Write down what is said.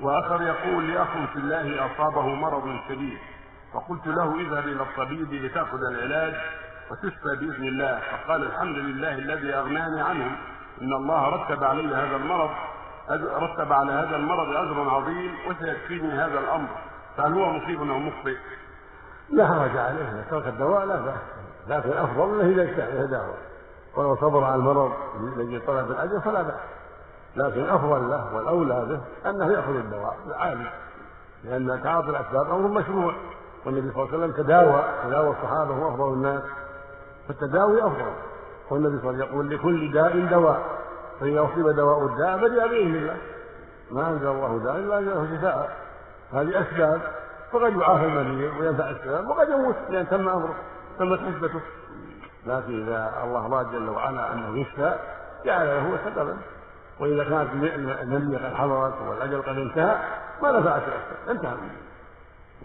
وآخر يقول لأخ في الله أصابه مرض شديد. فقلت له اذهب إلى الطبيب لتأخذ العلاج وتشفى بإذن الله. فقال الحمد لله الذي أغناني عنهم إن الله رتب علي هذا المرض رتب على هذا المرض اجرا عظيم وسيكفيني هذا الأمر. فهل هو مصيب أو مخطئ؟ لا حرج عليه. اذا ترك الدواء لا بأس. لكن الأفضل أنه إذا اجتهد ولو صبر على المرض لاجل طلب الأجر فلا بأس. لكن الافضل له والأولى به أنه يأخذ الدواء عالي لأن تعاطي الأسباب أمر مشروع. والنبي صلى الله عليه وسلم تداوى تداوى الصحابة وافضل الناس. فالتداوي أفضل. والنبي صلى الله عليه وسلم يقول لكل داء دواء فإذا أصيب دواء الداء فجاء بإذن الله. ما أنزل الله داء إلا انزله شفاء هذه أسباب. فقد يعافى المريض وينفع السبب وقد يموت لأن تم أمره تمت حسبته. لكن إذا الله اراد جل وعلا أنه يشفى جعل له سببا. وإذا كانت قد حضرت والاجل قد انتهى ما نفعت الاسباب انتهى.